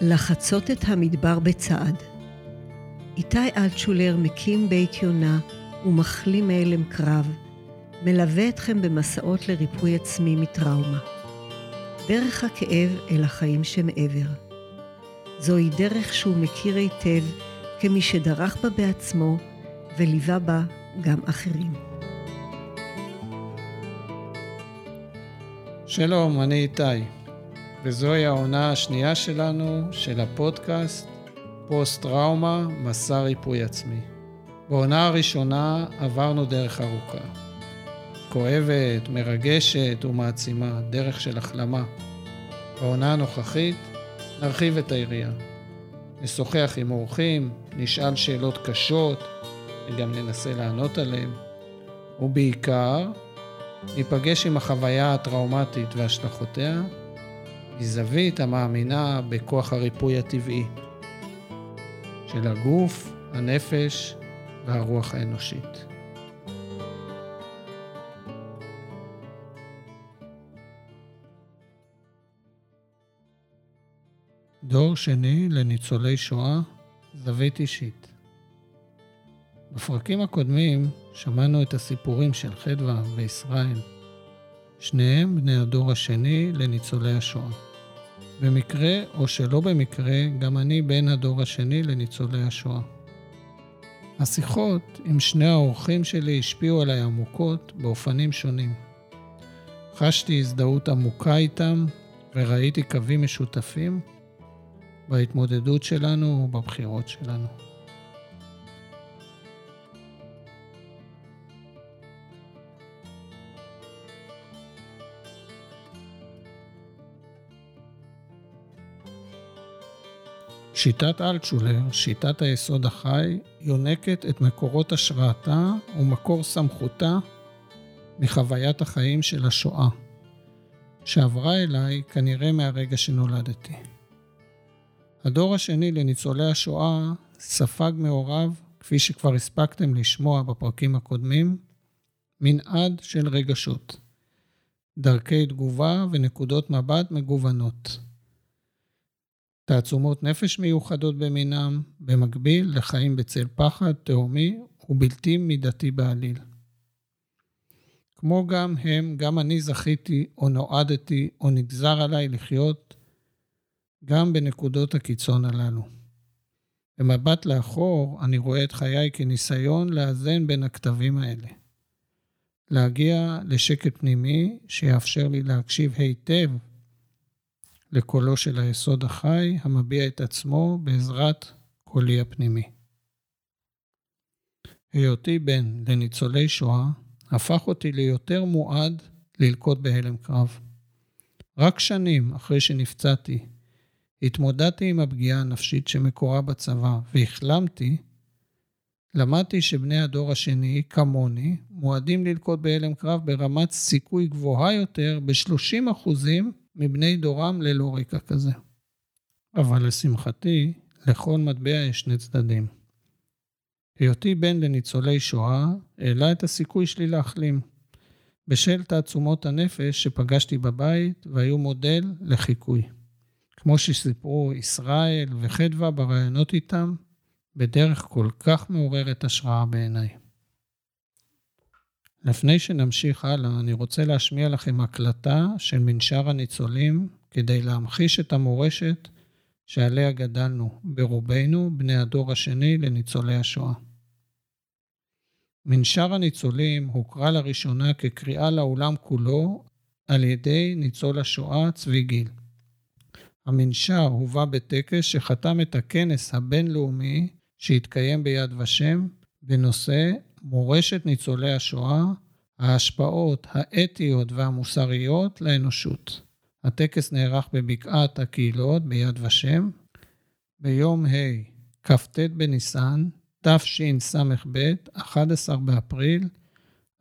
לחצות את המדבר בצעד. איתי אלטשולר מקים בית יונה ומחלים מהלם קרב, מלווה אתכם במסעות לריפוי עצמי מטראומה. דרך הכאב אל החיים שמעבר. זוהי דרך שהוא מכיר היטב כמי שדרך בה בעצמו וליווה בה גם אחרים. שלום, אני איתי, וזוהי העונה השנייה שלנו של הפודקאסט פוסט-טראומה, מסע ריפוי עצמי. בעונה הראשונה עברנו דרך ארוכה. כואבת, מרגשת ומעצימה, דרך של החלמה. בעונה הנוכחית נרחיב את היריעה. נשוחח עם אורחים, נשאל שאלות קשות וגם ננסה לענות עליהן, ובעיקר ניפגש עם החוויה הטראומטית והשלכותיה מזווית המאמינה בכוח הריפוי הטבעי של הגוף, הנפש והרוח האנושית. דור שני לניצולי שואה, זווית אישית. בפרקים הקודמים שמענו את הסיפורים של חדווה וישראל, שניהם בני הדור השני לניצולי השואה. במקרה או שלא במקרה, גם אני בן הדור השני לניצולי השואה. השיחות עם שני האורחים שלי השפיעו עליי עמוקות באופנים שונים. חשתי הזדהות עמוקה איתם וראיתי קווים משותפים בהתמודדות שלנו ובבחירות שלנו. שיטת אלטשולר, שיטת היסוד החי, יונקת את מקורות השראתה ומקור סמכותה מחוויית החיים של השואה, שעברה אליי כנראה מהרגע שנולדתי. הדור השני לניצולי השואה ספג מעורב, כפי שכבר הספקתם לשמוע בפרקים הקודמים, מנעד של רגשות, דרכי תגובה ונקודות מבט מגוונות. תעצומות נפש מיוחדות במינם, במקביל לחיים בצל פחד תהומי ובלתי מידתי בעליל. כמו גם הם, גם אני זכיתי או נועדתי או נגזר עליי לחיות גם בנקודות הקיצון הללו. במבט לאחור, אני רואה את חיי כניסיון לאזן בין הכתבים האלה. להגיע לשקט פנימי שיאפשר לי להקשיב היטב לקולו של היסוד החי המביע את עצמו בעזרת קולי הפנימי. היותי בן לניצולי שואה הפך אותי ליותר מועד ללקוט בהלם קרב. רק שנים אחרי שנפצעתי התמודדתי עם הפגיעה הנפשית שמקורה בצבא והחלמתי, למדתי שבני הדור השני, כמוני, מועדים ללקוט בהלם קרב ברמת סיכוי גבוהה יותר ב-30% מבני דורם ללא רקע כזה. אבל לשמחתי, לכל מטבע יש שני צדדים. היותי בן לניצולי שואה העלה את הסיכוי שלי להחלים, בשל תעצומות הנפש שפגשתי בבית והיו מודל לחיקוי. כמו שסיפרו ישראל וחדווה בראיונות איתם, בדרך כל כך מעוררת השראה בעיניי. לפני שנמשיך הלאה, אני רוצה להשמיע לכם הקלטה של מנשר הניצולים כדי להמחיש את המורשת שעליה גדלנו, ברובנו בני הדור השני לניצולי השואה. מנשר הניצולים הוקרא לראשונה כקריאה לעולם כולו על ידי ניצול השואה צבי גיל. המנשר הובא בטקס שחתם את הכנס הבינלאומי שהתקיים ביד ושם בנושא מורשת ניצולי השואה, ההשפעות האתיות והמוסריות לאנושות. הטקס נערך בבקעת הקהילות ביד ושם ביום ה', כ"ט בניסן, תשס"ב, 11 באפריל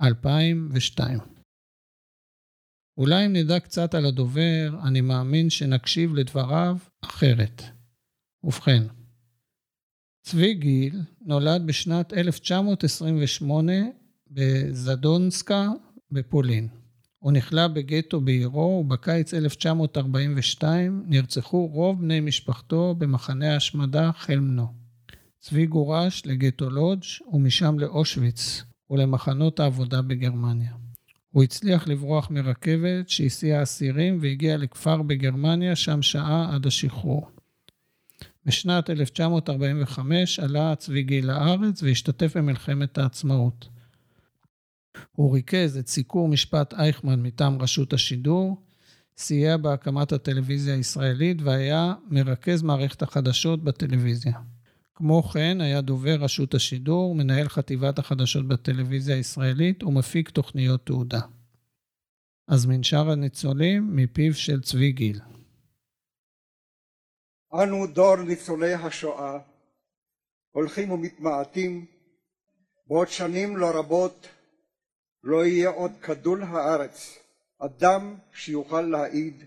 2002. אולי אם נדע קצת על הדובר, אני מאמין שנקשיב לדבריו אחרת. ובכן, צבי גיל נולד בשנת 1928 בזדונסקה בפולין. הוא נכלא בגטו בעירו, ובקיץ 1942 נרצחו רוב בני משפחתו במחנה ההשמדה חלמנו. צבי גורש לגטו לודג' ומשם לאושוויץ ולמחנות העבודה בגרמניה. הוא הצליח לברוח מרכבת שהסיעה אסירים והגיע לכפר בגרמניה, שם שעה עד השחרור. בשנת 1945 עלה צבי גיל לארץ והשתתף במלחמת העצמאות. הוא ריכז את סיקור משפט אייכמן מטעם רשות השידור, סייע בהקמת הטלוויזיה הישראלית והיה מרכז מערכת החדשות בטלוויזיה. כמו כן, היה דובר רשות השידור, מנהל חטיבת החדשות בטלוויזיה הישראלית ומפיק תוכניות תעודה. אז מנשר הניצולים מפיו של צבי גיל. אנו דור ניצולי השואה, הולכים ומתמעטים, בעוד שנים לא רבות לא יהיה עוד כדול הארץ אדם שיוכל להעיד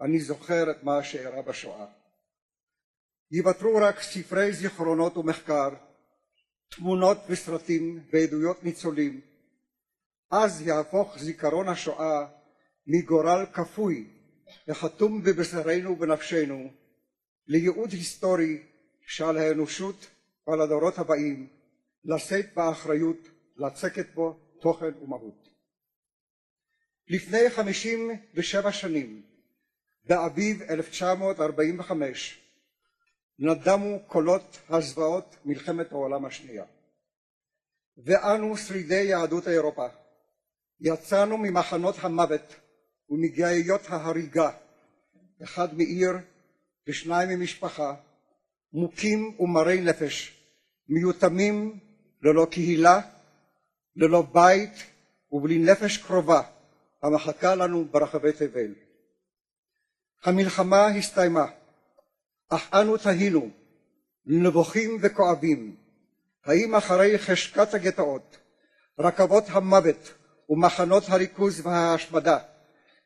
אני זוכר את מה שאירע בשואה. ייוותרו רק ספרי זיכרונות ומחקר, תמונות וסרטים ועדויות ניצולים, אז יהפוך זיכרון השואה מגורל כפוי החתום בבשרנו ובנפשנו לייעוד היסטורי שעל האנושות ועל הדורות הבאים לשאת באחריות לצקת בו תוכן ומהות. לפני חמישים ושבע שנים, באביב 1945, נדמו קולות הזוועות מלחמת העולם השנייה. ואנו, שרידי יהדות אירופה, יצאנו ממחנות המוות ומגאיות ההריגה, אחד מעיר ושניים ממשפחה, מוכים ומרי נפש, מיותמים ללא קהילה ללא בית ובלי נפש קרובה המחכה לנו ברחבי תבל. המלחמה הסתיימה, אך אנו תהינו, נבוכים וכואבים, האם אחרי חשקת הגטאות, רכבות המוות ומחנות הריכוז וההשמדה,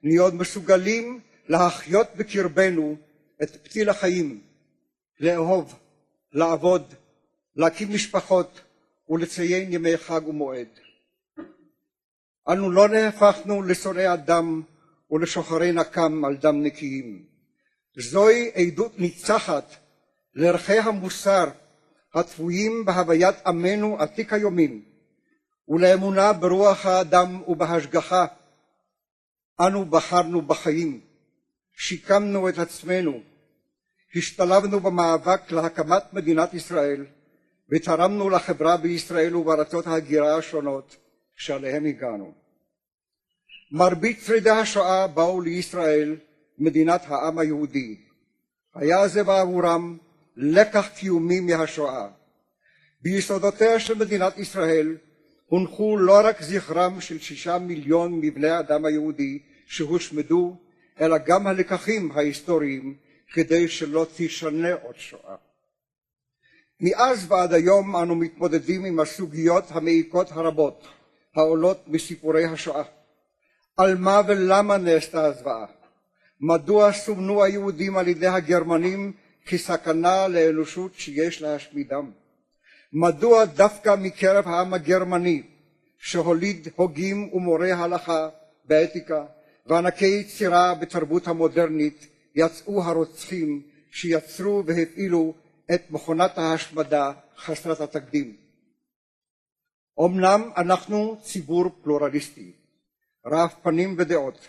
נהיה עוד מסוגלים להחיות בקרבנו את פתיל החיים, לאהוב, לעבוד, להקים משפחות ולציין ימי חג ומועד. אנו לא נהפכנו לשונאי אדם ולשוחרי נקם על דם נקיים. זוהי עדות ניצחת לערכי המוסר הטבועים בהוויית עמנו עתיק היומין ולאמונה ברוח האדם ובהשגחה. אנו בחרנו בחיים, שיקמנו את עצמנו, השתלבנו במאבק להקמת מדינת ישראל ותרמנו לחברה בישראל ובארצות ההגירה השונות שעליהם הגענו. מרבית שרידי השואה באו לישראל, מדינת העם היהודי. היה זה בעבורם לקח קיומי מהשואה. ביסודותיה של מדינת ישראל הונחו לא רק זכרם של שישה מיליון מבני האדם היהודי שהושמדו, אלא גם הלקחים ההיסטוריים כדי שלא תישנה עוד שואה. מאז ועד היום אנו מתמודדים עם הסוגיות המעיקות הרבות העולות מסיפורי השואה. על מה ולמה נעשתה הזוועה? מדוע סומנו היהודים על ידי הגרמנים כסכנה לאנושות שיש להשמידם? מדוע דווקא מקרב העם הגרמני שהוליד הוגים ומורי הלכה באתיקה וענקי יצירה בתרבות המודרנית יצאו הרוצחים שיצרו והפעילו את מכונת ההשמדה חסרת התקדים. אמנם אנחנו ציבור פלורליסטי, רב פנים ודעות,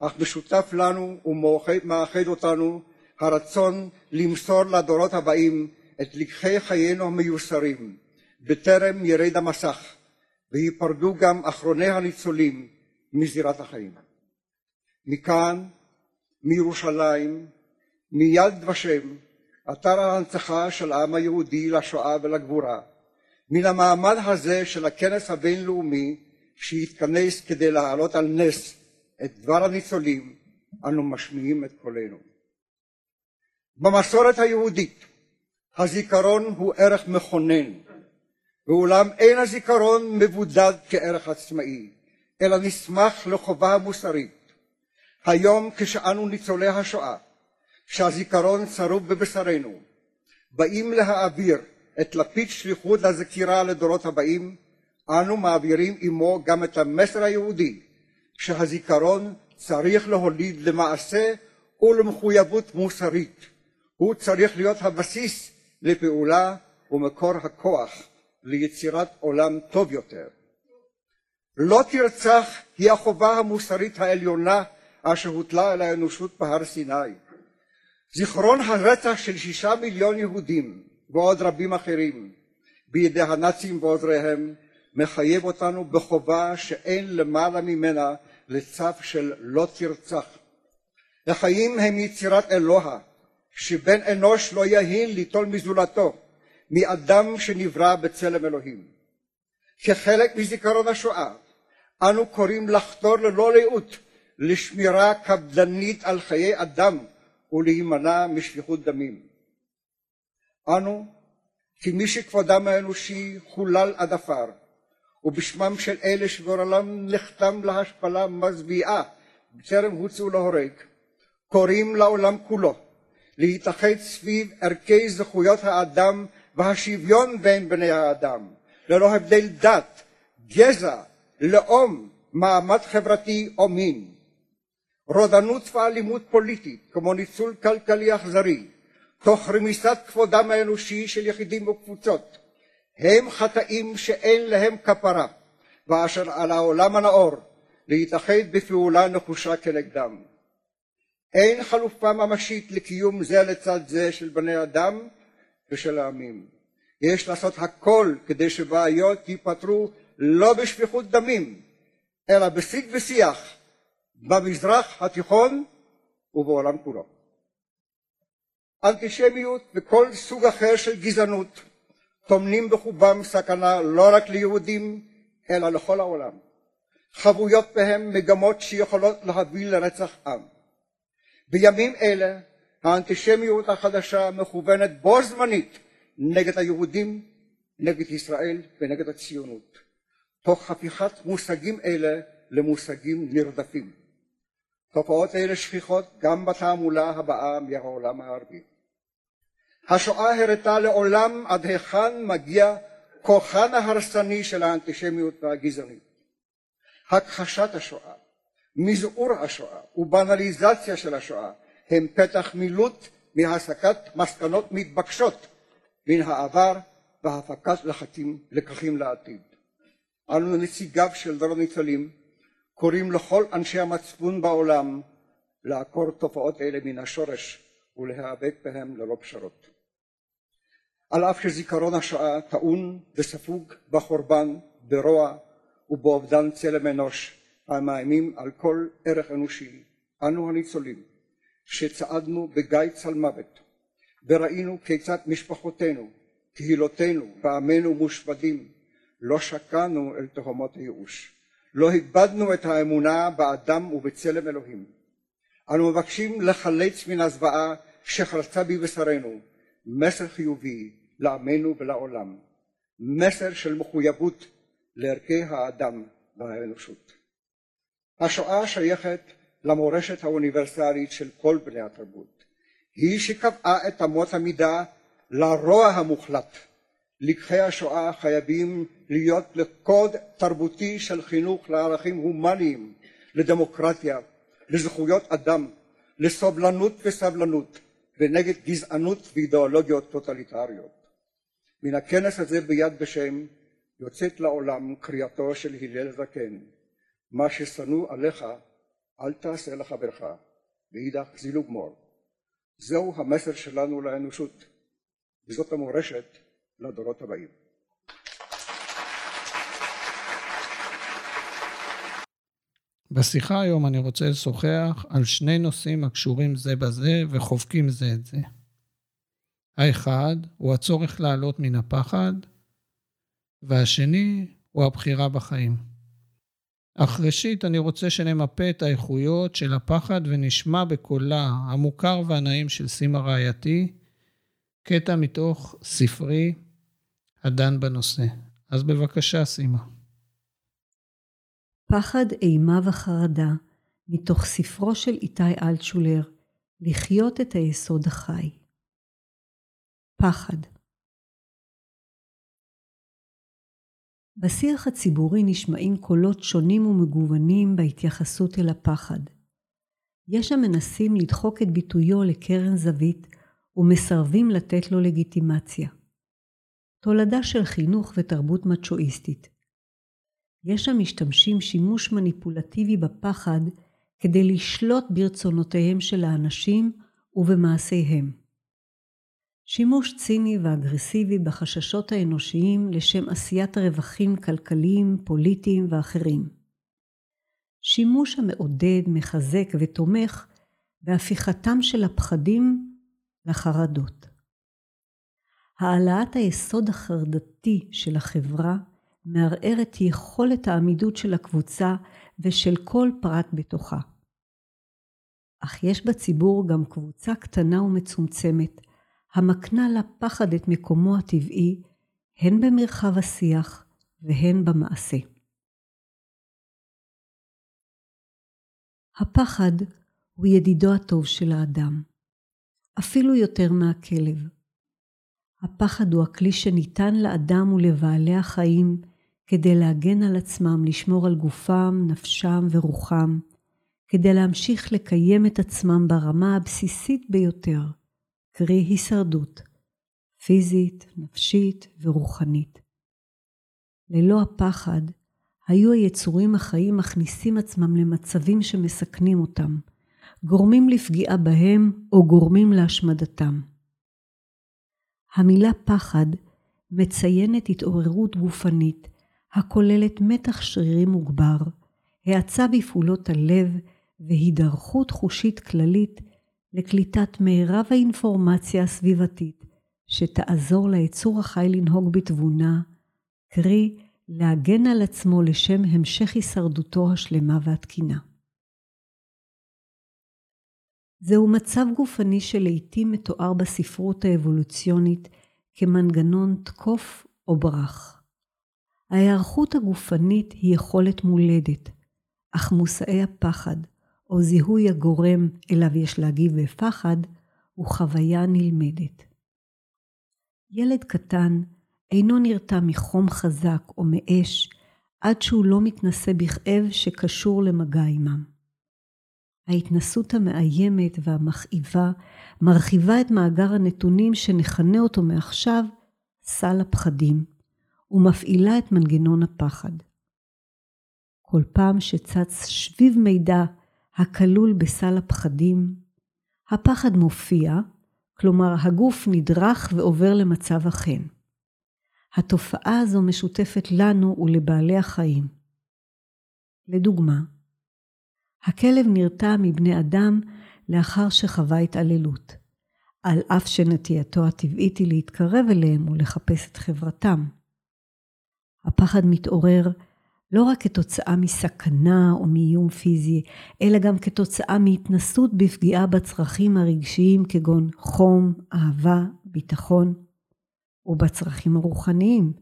אך משותף לנו ומאחד אותנו הרצון למסור לדורות הבאים את לקחי חיינו המיוסרים בטרם ירד המסך וייפרדו גם אחרוני הניצולים מזירת החיים. מכאן, מירושלים, מיד ושם, אתר ההנצחה של העם היהודי לשואה ולגבורה, מן המעמד הזה של הכנס הבינלאומי שהתכנס כדי להעלות על נס את דבר הניצולים, אנו משמיעים את קולנו. במסורת היהודית הזיכרון הוא ערך מכונן, ואולם אין הזיכרון מבודד כערך עצמאי, אלא נסמך לחובה המוסרית. היום כשאנו ניצולי השואה, שהזיכרון צרוב בבשרנו, באים להעביר את לפיד שליחות הזכירה לדורות הבאים, אנו מעבירים עמו גם את המסר היהודי שהזיכרון צריך להוליד למעשה ולמחויבות מוסרית. הוא צריך להיות הבסיס לפעולה ומקור הכוח ליצירת עולם טוב יותר. לא תרצח היא החובה המוסרית העליונה אשר הוטלה על האנושות בהר סיני. זיכרון הרצח של שישה מיליון יהודים ועוד רבים אחרים בידי הנאצים ועוזריהם מחייב אותנו בחובה שאין למעלה ממנה לצו של לא תרצח. החיים הם יצירת אלוה, שבן אנוש לא יהין ליטול מזולתו, מאדם שנברא בצלם אלוהים. כחלק מזיכרון השואה, אנו קוראים לחתור ללא לאות לשמירה קפדנית על חיי אדם ולהימנע משפיכות דמים. אנו, כמי שכבודם האנושי חולל עד עפר, ובשמם של אלה שגורלם נחתם להשפלה מזוויעה בטרם הוצאו להורג, קוראים לעולם כולו להתאחד סביב ערכי זכויות האדם והשוויון בין בני האדם, ללא הבדל דת, גזע, לאום, מעמד חברתי או מין. רודנות ואלימות פוליטית, כמו ניצול כלכלי אכזרי, תוך רמיסת כבודם האנושי של יחידים וקבוצות, הם חטאים שאין להם כפרה, ואשר על העולם הנאור להתאחד בפעולה נחושה כנגדם. אין חלופה ממשית לקיום זה לצד זה של בני אדם ושל העמים. יש לעשות הכל כדי שבעיות ייפתרו לא בשפיכות דמים, אלא בשיג ושיח במזרח התיכון ובעולם כולו. אנטישמיות וכל סוג אחר של גזענות טומנים בחובם סכנה לא רק ליהודים אלא לכל העולם. חבויות בהם מגמות שיכולות להביא לרצח עם. בימים אלה האנטישמיות החדשה מכוונת בו זמנית נגד היהודים, נגד ישראל ונגד הציונות, תוך הפיכת מושגים אלה למושגים נרדפים. תופעות אלה שכיחות גם בתעמולה הבאה מהעולם הערבי. השואה הראתה לעולם עד היכן מגיע כוחן ההרסני של האנטישמיות והגזענית. הכחשת השואה, מזעור השואה ובנליזציה של השואה הם פתח מילוט מהסקת מסקנות מתבקשות מן העבר והפקת לחכים, לקחים לעתיד. אנו נציגיו של דור הניצולים קוראים לכל אנשי המצפון בעולם לעקור תופעות אלה מן השורש ולהיאבק בהם ללא פשרות. על אף שזיכרון השואה טעון וספוג בחורבן, ברוע ובאובדן צלם אנוש המאיימים על כל ערך אנושי, אנו הניצולים, שצעדנו בגיא צל מוות, וראינו כיצד משפחותינו, קהילותינו ועמנו מושמדים, לא שקענו אל תהומות הייאוש. לא איבדנו את האמונה באדם ובצלם אלוהים. אנו מבקשים לחלץ מן הזוועה שחרצה בבשרנו מסר חיובי לעמנו ולעולם, מסר של מחויבות לערכי האדם והאנושות. השואה שייכת למורשת האוניברסלית של כל בני התרבות. היא שקבעה את אמות המידה לרוע המוחלט לקחי השואה חייבים להיות לקוד תרבותי של חינוך לערכים הומניים, לדמוקרטיה, לזכויות אדם, לסובלנות וסבלנות, ונגד גזענות ואידיאולוגיות טוטליטריות. מן הכנס הזה ביד ושם יוצאת לעולם קריאתו של הלל זקן, מה ששנוא עליך אל תעשה לחברך, ואידך זילוג מור. זהו המסר שלנו לאנושות, וזאת המורשת לדורות הבאים. בשיחה היום אני רוצה לשוחח על שני נושאים הקשורים זה בזה וחובקים זה את זה. האחד הוא הצורך לעלות מן הפחד, והשני הוא הבחירה בחיים. אך ראשית אני רוצה שנמפה את האיכויות של הפחד ונשמע בקולה המוכר והנעים של סימה רעייתי, קטע מתוך ספרי הדן בנושא. אז בבקשה, סימה. פחד, אימה וחרדה, מתוך ספרו של איתי אלטשולר, לחיות את היסוד החי. פחד בשיח הציבורי נשמעים קולות שונים ומגוונים בהתייחסות אל הפחד. יש המנסים לדחוק את ביטויו לקרן זווית ומסרבים לתת לו לגיטימציה. תולדה של חינוך ותרבות מצ'ואיסטית. יש המשתמשים שימוש מניפולטיבי בפחד כדי לשלוט ברצונותיהם של האנשים ובמעשיהם. שימוש ציני ואגרסיבי בחששות האנושיים לשם עשיית רווחים כלכליים, פוליטיים ואחרים. שימוש המעודד, מחזק ותומך בהפיכתם של הפחדים לחרדות. העלאת היסוד החרדתי של החברה מערער את יכולת העמידות של הקבוצה ושל כל פרט בתוכה. אך יש בציבור גם קבוצה קטנה ומצומצמת, המקנה לפחד את מקומו הטבעי, הן במרחב השיח והן במעשה. הפחד הוא ידידו הטוב של האדם, אפילו יותר מהכלב. הפחד הוא הכלי שניתן לאדם ולבעלי החיים כדי להגן על עצמם, לשמור על גופם, נפשם ורוחם, כדי להמשיך לקיים את עצמם ברמה הבסיסית ביותר, קרי הישרדות, פיזית, נפשית ורוחנית. ללא הפחד, היו היצורים החיים מכניסים עצמם למצבים שמסכנים אותם, גורמים לפגיעה בהם או גורמים להשמדתם. המילה פחד מציינת התעוררות גופנית הכוללת מתח שרירי מוגבר, האצה בפעולות הלב והידרכות חושית כללית לקליטת מירב האינפורמציה הסביבתית שתעזור ליצור החי לנהוג בתבונה, קרי להגן על עצמו לשם המשך הישרדותו השלמה והתקינה. זהו מצב גופני שלעיתים מתואר בספרות האבולוציונית כמנגנון תקוף או ברח. ההיערכות הגופנית היא יכולת מולדת, אך מושאי הפחד, או זיהוי הגורם אליו יש להגיב בפחד, הוא חוויה נלמדת. ילד קטן אינו נרתע מחום חזק או מאש עד שהוא לא מתנשא בכאב שקשור למגע עמם. ההתנסות המאיימת והמכאיבה מרחיבה את מאגר הנתונים שנכנה אותו מעכשיו סל הפחדים, ומפעילה את מנגנון הפחד. כל פעם שצץ שביב מידע הכלול בסל הפחדים, הפחד מופיע, כלומר הגוף נדרך ועובר למצב החן. התופעה הזו משותפת לנו ולבעלי החיים. לדוגמה, הכלב נרתע מבני אדם לאחר שחווה התעללות, על אף שנטייתו הטבעית היא להתקרב אליהם ולחפש את חברתם. הפחד מתעורר לא רק כתוצאה מסכנה או מאיום פיזי, אלא גם כתוצאה מהתנסות בפגיעה בצרכים הרגשיים כגון חום, אהבה, ביטחון, או בצרכים הרוחניים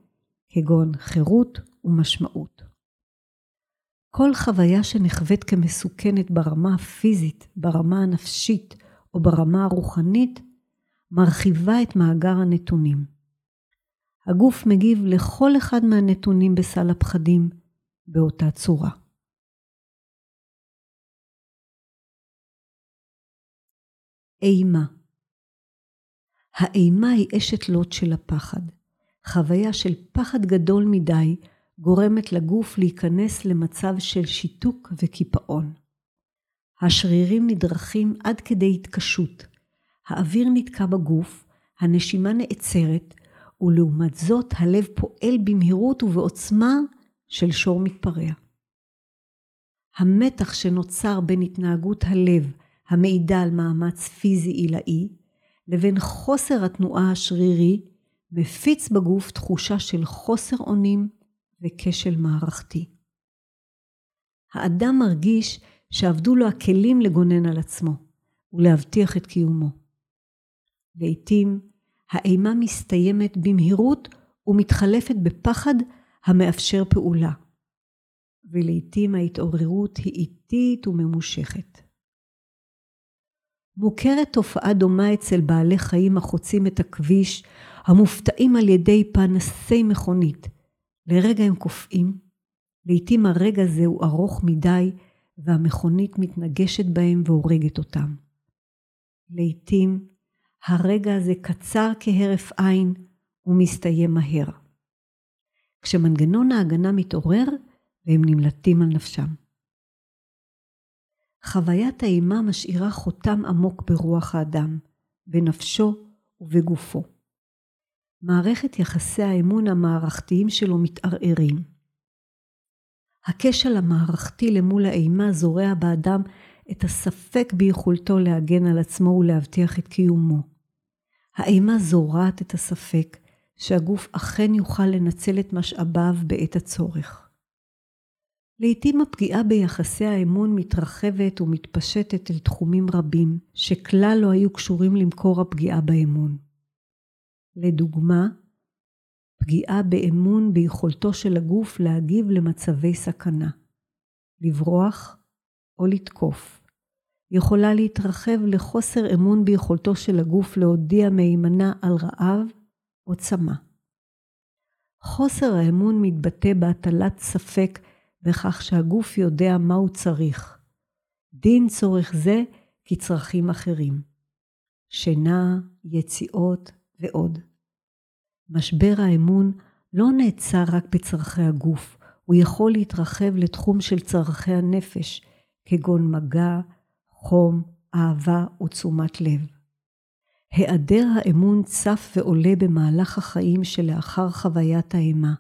כגון חירות ומשמעות. כל חוויה שנחווית כמסוכנת ברמה הפיזית, ברמה הנפשית או ברמה הרוחנית, מרחיבה את מאגר הנתונים. הגוף מגיב לכל אחד מהנתונים בסל הפחדים באותה צורה. אימה האימה היא אשת לוט של הפחד. חוויה של פחד גדול מדי גורמת לגוף להיכנס למצב של שיתוק וקיפאון. השרירים נדרכים עד כדי התקשות. האוויר נתקע בגוף, הנשימה נעצרת, ולעומת זאת הלב פועל במהירות ובעוצמה של שור מתפרע. המתח שנוצר בין התנהגות הלב המעידה על מאמץ פיזי עילאי לבין חוסר התנועה השרירי מפיץ בגוף תחושה של חוסר אונים וכשל מערכתי. האדם מרגיש שאבדו לו הכלים לגונן על עצמו ולהבטיח את קיומו. לעתים האימה מסתיימת במהירות ומתחלפת בפחד המאפשר פעולה, ולעתים ההתעוררות היא איטית וממושכת. מוכרת תופעה דומה אצל בעלי חיים החוצים את הכביש, המופתעים על ידי פנסי מכונית, לרגע הם קופאים, לעתים הרגע הזה הוא ארוך מדי והמכונית מתנגשת בהם והורגת אותם. לעתים הרגע הזה קצר כהרף עין ומסתיים מהר. כשמנגנון ההגנה מתעורר והם נמלטים על נפשם. חוויית האימה משאירה חותם עמוק ברוח האדם, בנפשו ובגופו. מערכת יחסי האמון המערכתיים שלו מתערערים. הכשל המערכתי למול האימה זורע באדם את הספק ביכולתו להגן על עצמו ולהבטיח את קיומו. האימה זורעת את הספק שהגוף אכן יוכל לנצל את משאביו בעת הצורך. לעתים הפגיעה ביחסי האמון מתרחבת ומתפשטת אל תחומים רבים, שכלל לא היו קשורים למקור הפגיעה באמון. לדוגמה, פגיעה באמון ביכולתו של הגוף להגיב למצבי סכנה, לברוח או לתקוף. יכולה להתרחב לחוסר אמון ביכולתו של הגוף להודיע מהימנה על רעב או צמא. חוסר האמון מתבטא בהטלת ספק בכך שהגוף יודע מה הוא צריך. דין צורך זה כצרכים אחרים. שינה, יציאות ועוד. משבר האמון לא נעצר רק בצרכי הגוף, הוא יכול להתרחב לתחום של צרכי הנפש, כגון מגע, חום, אהבה ותשומת לב. היעדר האמון צף ועולה במהלך החיים שלאחר חוויית האימה.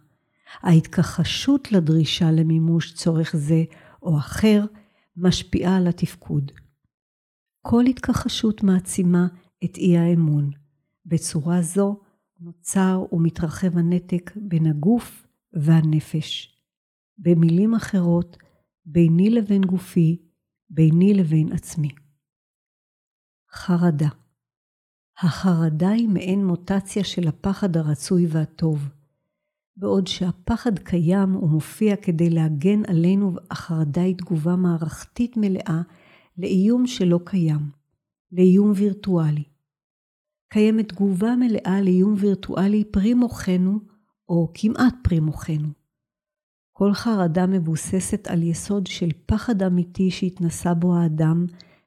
ההתכחשות לדרישה למימוש צורך זה או אחר משפיעה על התפקוד. כל התכחשות מעצימה את אי האמון. בצורה זו נוצר ומתרחב הנתק בין הגוף והנפש. במילים אחרות, ביני לבין גופי, ביני לבין עצמי. חרדה החרדה היא מעין מוטציה של הפחד הרצוי והטוב. בעוד שהפחד קיים ומופיע כדי להגן עלינו, החרדה היא תגובה מערכתית מלאה לאיום שלא קיים, לאיום וירטואלי. קיימת תגובה מלאה לאיום וירטואלי פרי מוחנו, או כמעט פרי מוחנו. כל חרדה מבוססת על יסוד של פחד אמיתי שהתנסה בו האדם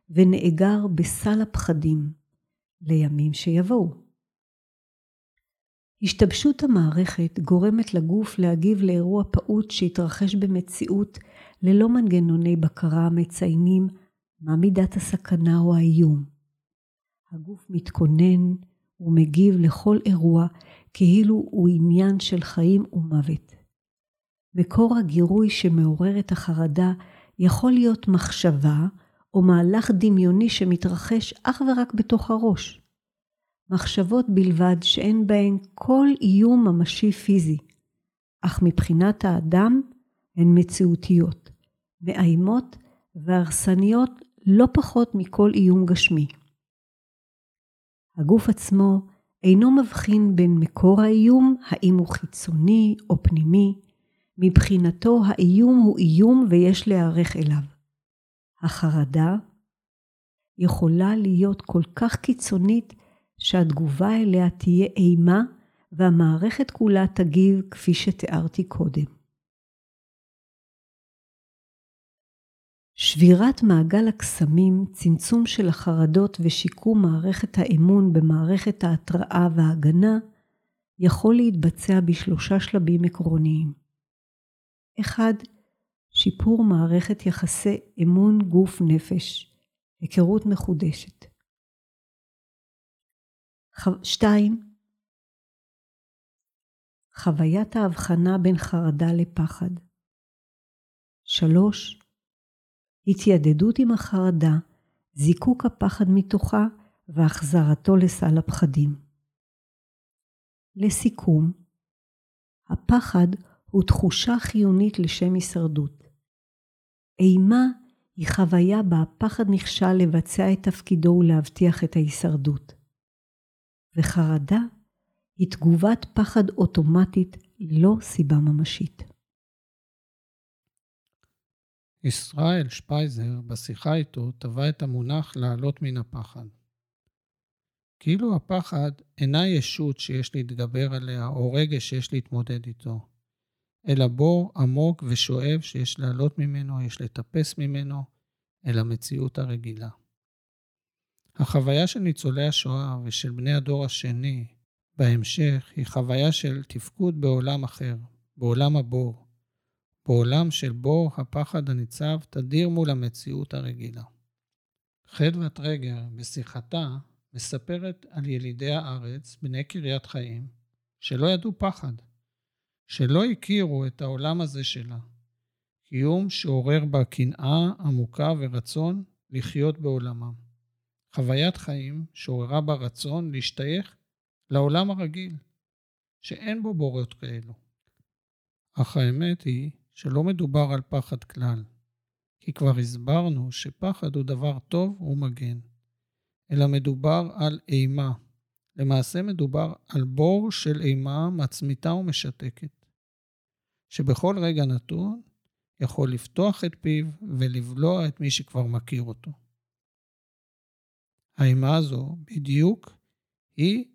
ונאגר בסל הפחדים, לימים שיבואו. השתבשות המערכת גורמת לגוף להגיב לאירוע פעוט שהתרחש במציאות ללא מנגנוני בקרה המציינים מה מידת הסכנה או האיום. הגוף מתכונן ומגיב לכל אירוע כאילו הוא עניין של חיים ומוות. מקור הגירוי שמעורר את החרדה יכול להיות מחשבה או מהלך דמיוני שמתרחש אך ורק בתוך הראש. מחשבות בלבד שאין בהן כל איום ממשי פיזי, אך מבחינת האדם הן מציאותיות, מאיימות והרסניות לא פחות מכל איום גשמי. הגוף עצמו אינו מבחין בין מקור האיום, האם הוא חיצוני או פנימי, מבחינתו האיום הוא איום ויש להיערך אליו. החרדה יכולה להיות כל כך קיצונית שהתגובה אליה תהיה אימה והמערכת כולה תגיב כפי שתיארתי קודם. שבירת מעגל הקסמים, צמצום של החרדות ושיקום מערכת האמון במערכת ההתראה וההגנה יכול להתבצע בשלושה שלבים עקרוניים. 1. שיפור מערכת יחסי אמון גוף-נפש, היכרות מחודשת. 2. חוויית ההבחנה בין חרדה לפחד. 3. התיידדות עם החרדה, זיקוק הפחד מתוכה והחזרתו לסל הפחדים. לסיכום, הפחד הוא תחושה חיונית לשם הישרדות. אימה היא חוויה בה הפחד נכשל לבצע את תפקידו ולהבטיח את ההישרדות. וחרדה היא תגובת פחד אוטומטית ללא סיבה ממשית. ישראל שפייזר, בשיחה איתו, טבע את המונח לעלות מן הפחד. כאילו הפחד אינה ישות שיש להתגבר עליה או רגש שיש להתמודד איתו, אלא בור עמוק ושואב שיש לעלות ממנו, יש לטפס ממנו אל המציאות הרגילה. החוויה של ניצולי השואה ושל בני הדור השני בהמשך היא חוויה של תפקוד בעולם אחר, בעולם הבור, בעולם של בור הפחד הניצב תדיר מול המציאות הרגילה. חדוה טרגר בשיחתה מספרת על ילידי הארץ, בני קריית חיים, שלא ידעו פחד, שלא הכירו את העולם הזה שלה. קיום שעורר בה קנאה עמוקה ורצון לחיות בעולמם. חוויית חיים שעוררה בה רצון להשתייך לעולם הרגיל, שאין בו בורות כאלו. אך האמת היא שלא מדובר על פחד כלל, כי כבר הסברנו שפחד הוא דבר טוב ומגן, אלא מדובר על אימה. למעשה מדובר על בור של אימה מצמיתה ומשתקת, שבכל רגע נתון יכול לפתוח את פיו ולבלוע את מי שכבר מכיר אותו. האימה הזו בדיוק היא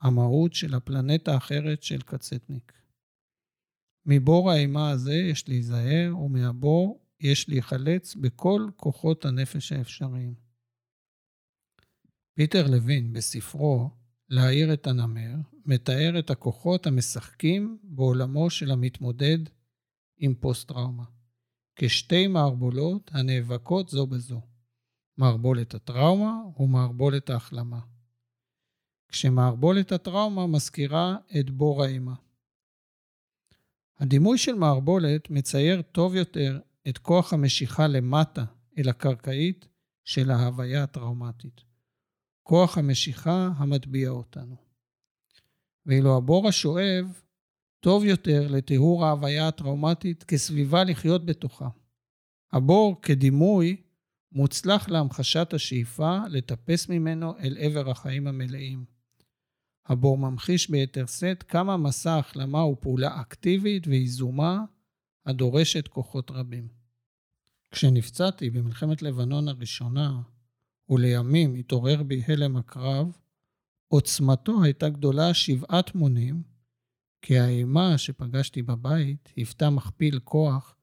המהות של הפלנטה האחרת של קצטניק. מבור האימה הזה יש להיזהר, ומהבור יש להיחלץ בכל כוחות הנפש האפשריים. פיטר לוין, בספרו "להעיר את הנמר", מתאר את הכוחות המשחקים בעולמו של המתמודד עם פוסט-טראומה, כשתי מערבולות הנאבקות זו בזו, מערבולת הטראומה ומערבולת ההחלמה. כשמערבולת הטראומה מזכירה את בור האימה. הדימוי של מערבולת מצייר טוב יותר את כוח המשיכה למטה אל הקרקעית של ההוויה הטראומטית. כוח המשיכה המטביע אותנו. ואילו הבור השואב טוב יותר לטיהור ההוויה הטראומטית כסביבה לחיות בתוכה. הבור כדימוי מוצלח להמחשת השאיפה לטפס ממנו אל עבר החיים המלאים. הבור ממחיש ביתר שאת כמה מסע החלמה הוא פעולה אקטיבית ויזומה הדורשת כוחות רבים. כשנפצעתי במלחמת לבנון הראשונה, ולימים התעורר בי הלם הקרב, עוצמתו הייתה גדולה שבעת מונים, כי האימה שפגשתי בבית היוותה מכפיל כוח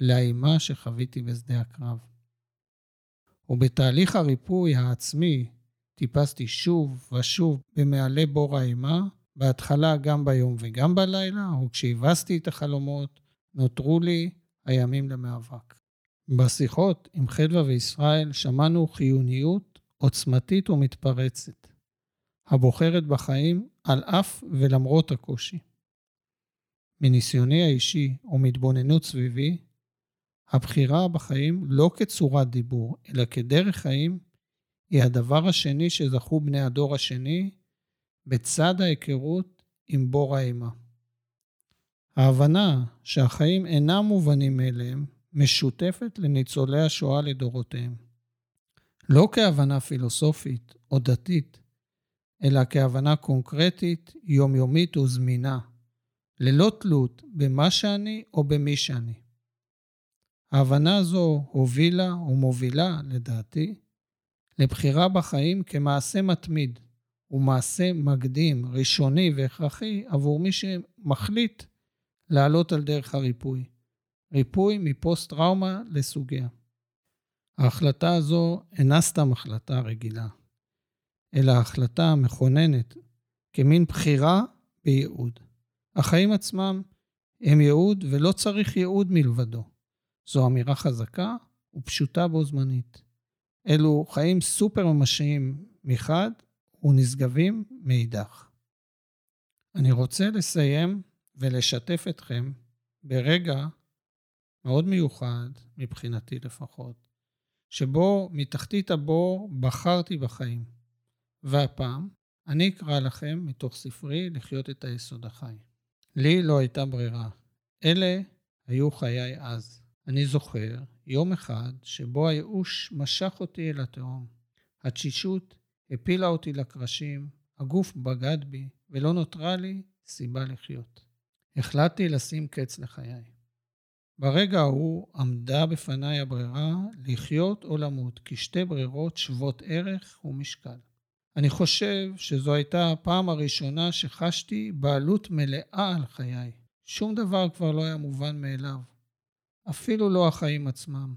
לאימה שחוויתי בשדה הקרב. ובתהליך הריפוי העצמי טיפסתי שוב ושוב במעלה בור האימה, בהתחלה גם ביום וגם בלילה, וכשהבסתי את החלומות, נותרו לי הימים למאבק. בשיחות עם חדווה וישראל שמענו חיוניות עוצמתית ומתפרצת, הבוחרת בחיים על אף ולמרות הקושי. מניסיוני האישי ומהתבוננות סביבי, הבחירה בחיים לא כצורת דיבור, אלא כדרך חיים, היא הדבר השני שזכו בני הדור השני בצד ההיכרות עם בור האימה. ההבנה שהחיים אינם מובנים מאליהם משותפת לניצולי השואה לדורותיהם. לא כהבנה פילוסופית או דתית, אלא כהבנה קונקרטית, יומיומית וזמינה, ללא תלות במה שאני או במי שאני. ההבנה הזו הובילה ומובילה, לדעתי, לבחירה בחיים כמעשה מתמיד ומעשה מקדים, ראשוני והכרחי עבור מי שמחליט לעלות על דרך הריפוי. ריפוי מפוסט-טראומה לסוגיה. ההחלטה הזו אינה סתם החלטה רגילה, אלא החלטה מכוננת כמין בחירה בייעוד. החיים עצמם הם ייעוד ולא צריך ייעוד מלבדו. זו אמירה חזקה ופשוטה בו זמנית. אלו חיים סופר ממשיים מחד ונשגבים מאידך. אני רוצה לסיים ולשתף אתכם ברגע מאוד מיוחד, מבחינתי לפחות, שבו מתחתית הבור בחרתי בחיים. והפעם אני אקרא לכם מתוך ספרי לחיות את היסוד החי. לי לא הייתה ברירה. אלה היו חיי אז. אני זוכר יום אחד שבו הייאוש משך אותי אל התהום. התשישות הפילה אותי לקרשים, הגוף בגד בי, ולא נותרה לי סיבה לחיות. החלטתי לשים קץ לחיי. ברגע ההוא עמדה בפניי הברירה לחיות או למות, כשתי ברירות שוות ערך ומשקל. אני חושב שזו הייתה הפעם הראשונה שחשתי בעלות מלאה על חיי, שום דבר כבר לא היה מובן מאליו, אפילו לא החיים עצמם,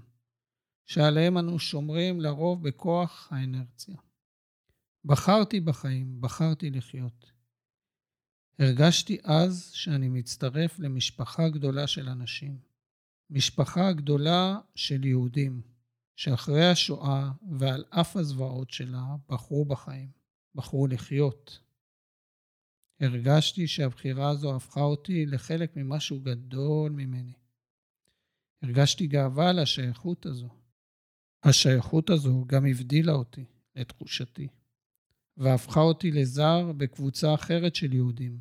שעליהם אנו שומרים לרוב בכוח האנרציה. בחרתי בחיים, בחרתי לחיות. הרגשתי אז שאני מצטרף למשפחה גדולה של אנשים. משפחה גדולה של יהודים, שאחרי השואה ועל אף הזוועות שלה בחרו בחיים, בחרו לחיות. הרגשתי שהבחירה הזו הפכה אותי לחלק ממשהו גדול ממני. הרגשתי גאווה על השייכות הזו. השייכות הזו גם הבדילה אותי, לתחושתי, והפכה אותי לזר בקבוצה אחרת של יהודים,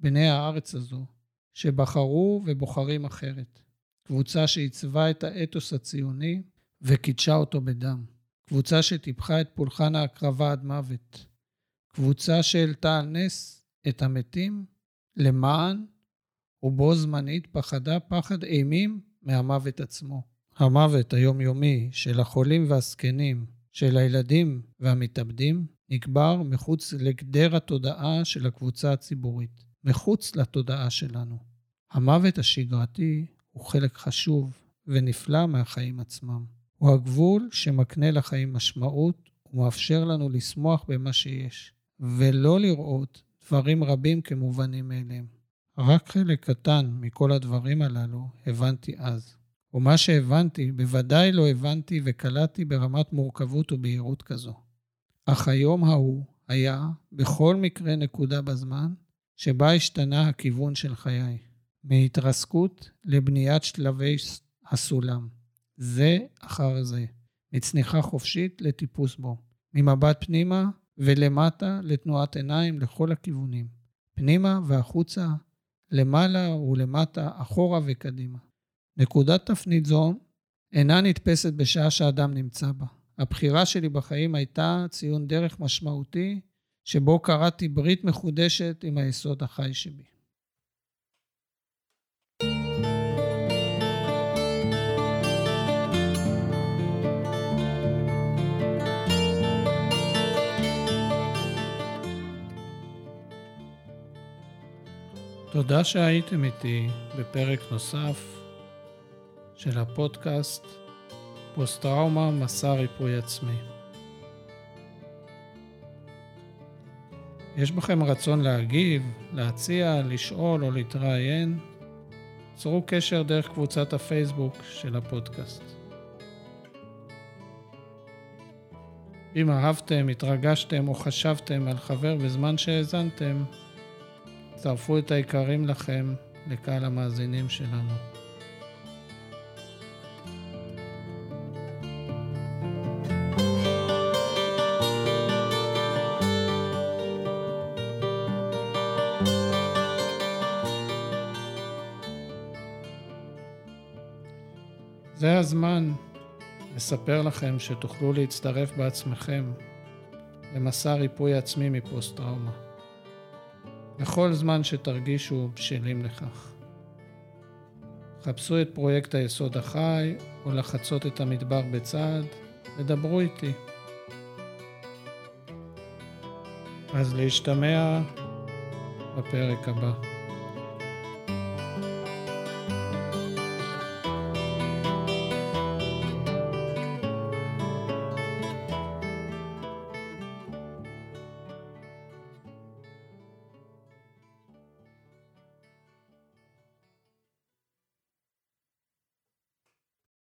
בני הארץ הזו, שבחרו ובוחרים אחרת. קבוצה שעיצבה את האתוס הציוני וקידשה אותו בדם. קבוצה שטיפחה את פולחן ההקרבה עד מוות. קבוצה שהעלתה על נס את המתים למען ובו זמנית פחדה פחד אימים מהמוות עצמו. המוות היומיומי של החולים והזקנים, של הילדים והמתאבדים, נקבר מחוץ לגדר התודעה של הקבוצה הציבורית, מחוץ לתודעה שלנו. המוות השגרתי הוא חלק חשוב ונפלא מהחיים עצמם. הוא הגבול שמקנה לחיים משמעות ומאפשר לנו לשמוח במה שיש, ולא לראות דברים רבים כמובנים מאליהם. רק חלק קטן מכל הדברים הללו הבנתי אז. ומה שהבנתי, בוודאי לא הבנתי וקלטתי ברמת מורכבות ובהירות כזו. אך היום ההוא היה בכל מקרה נקודה בזמן שבה השתנה הכיוון של חיי. מהתרסקות לבניית שלבי הסולם. זה אחר זה. מצניחה חופשית לטיפוס בו. ממבט פנימה ולמטה לתנועת עיניים לכל הכיוונים. פנימה והחוצה, למעלה ולמטה, אחורה וקדימה. נקודת תפנית זו אינה נתפסת בשעה שאדם נמצא בה. הבחירה שלי בחיים הייתה ציון דרך משמעותי, שבו קראתי ברית מחודשת עם היסוד החי שבי. תודה שהייתם איתי בפרק נוסף של הפודקאסט פוסט-טראומה מסע ריפוי עצמי. יש בכם רצון להגיב, להציע, לשאול או להתראיין? צרו קשר דרך קבוצת הפייסבוק של הפודקאסט. אם אהבתם, התרגשתם או חשבתם על חבר בזמן שהאזנתם, צרפו את היקרים לכם לקהל המאזינים שלנו. זה הזמן לספר לכם שתוכלו להצטרף בעצמכם למסע ריפוי עצמי מפוסט-טראומה. בכל זמן שתרגישו בשלים לכך. חפשו את פרויקט היסוד החי, או לחצות את המדבר בצעד, ודברו איתי. אז להשתמע בפרק הבא.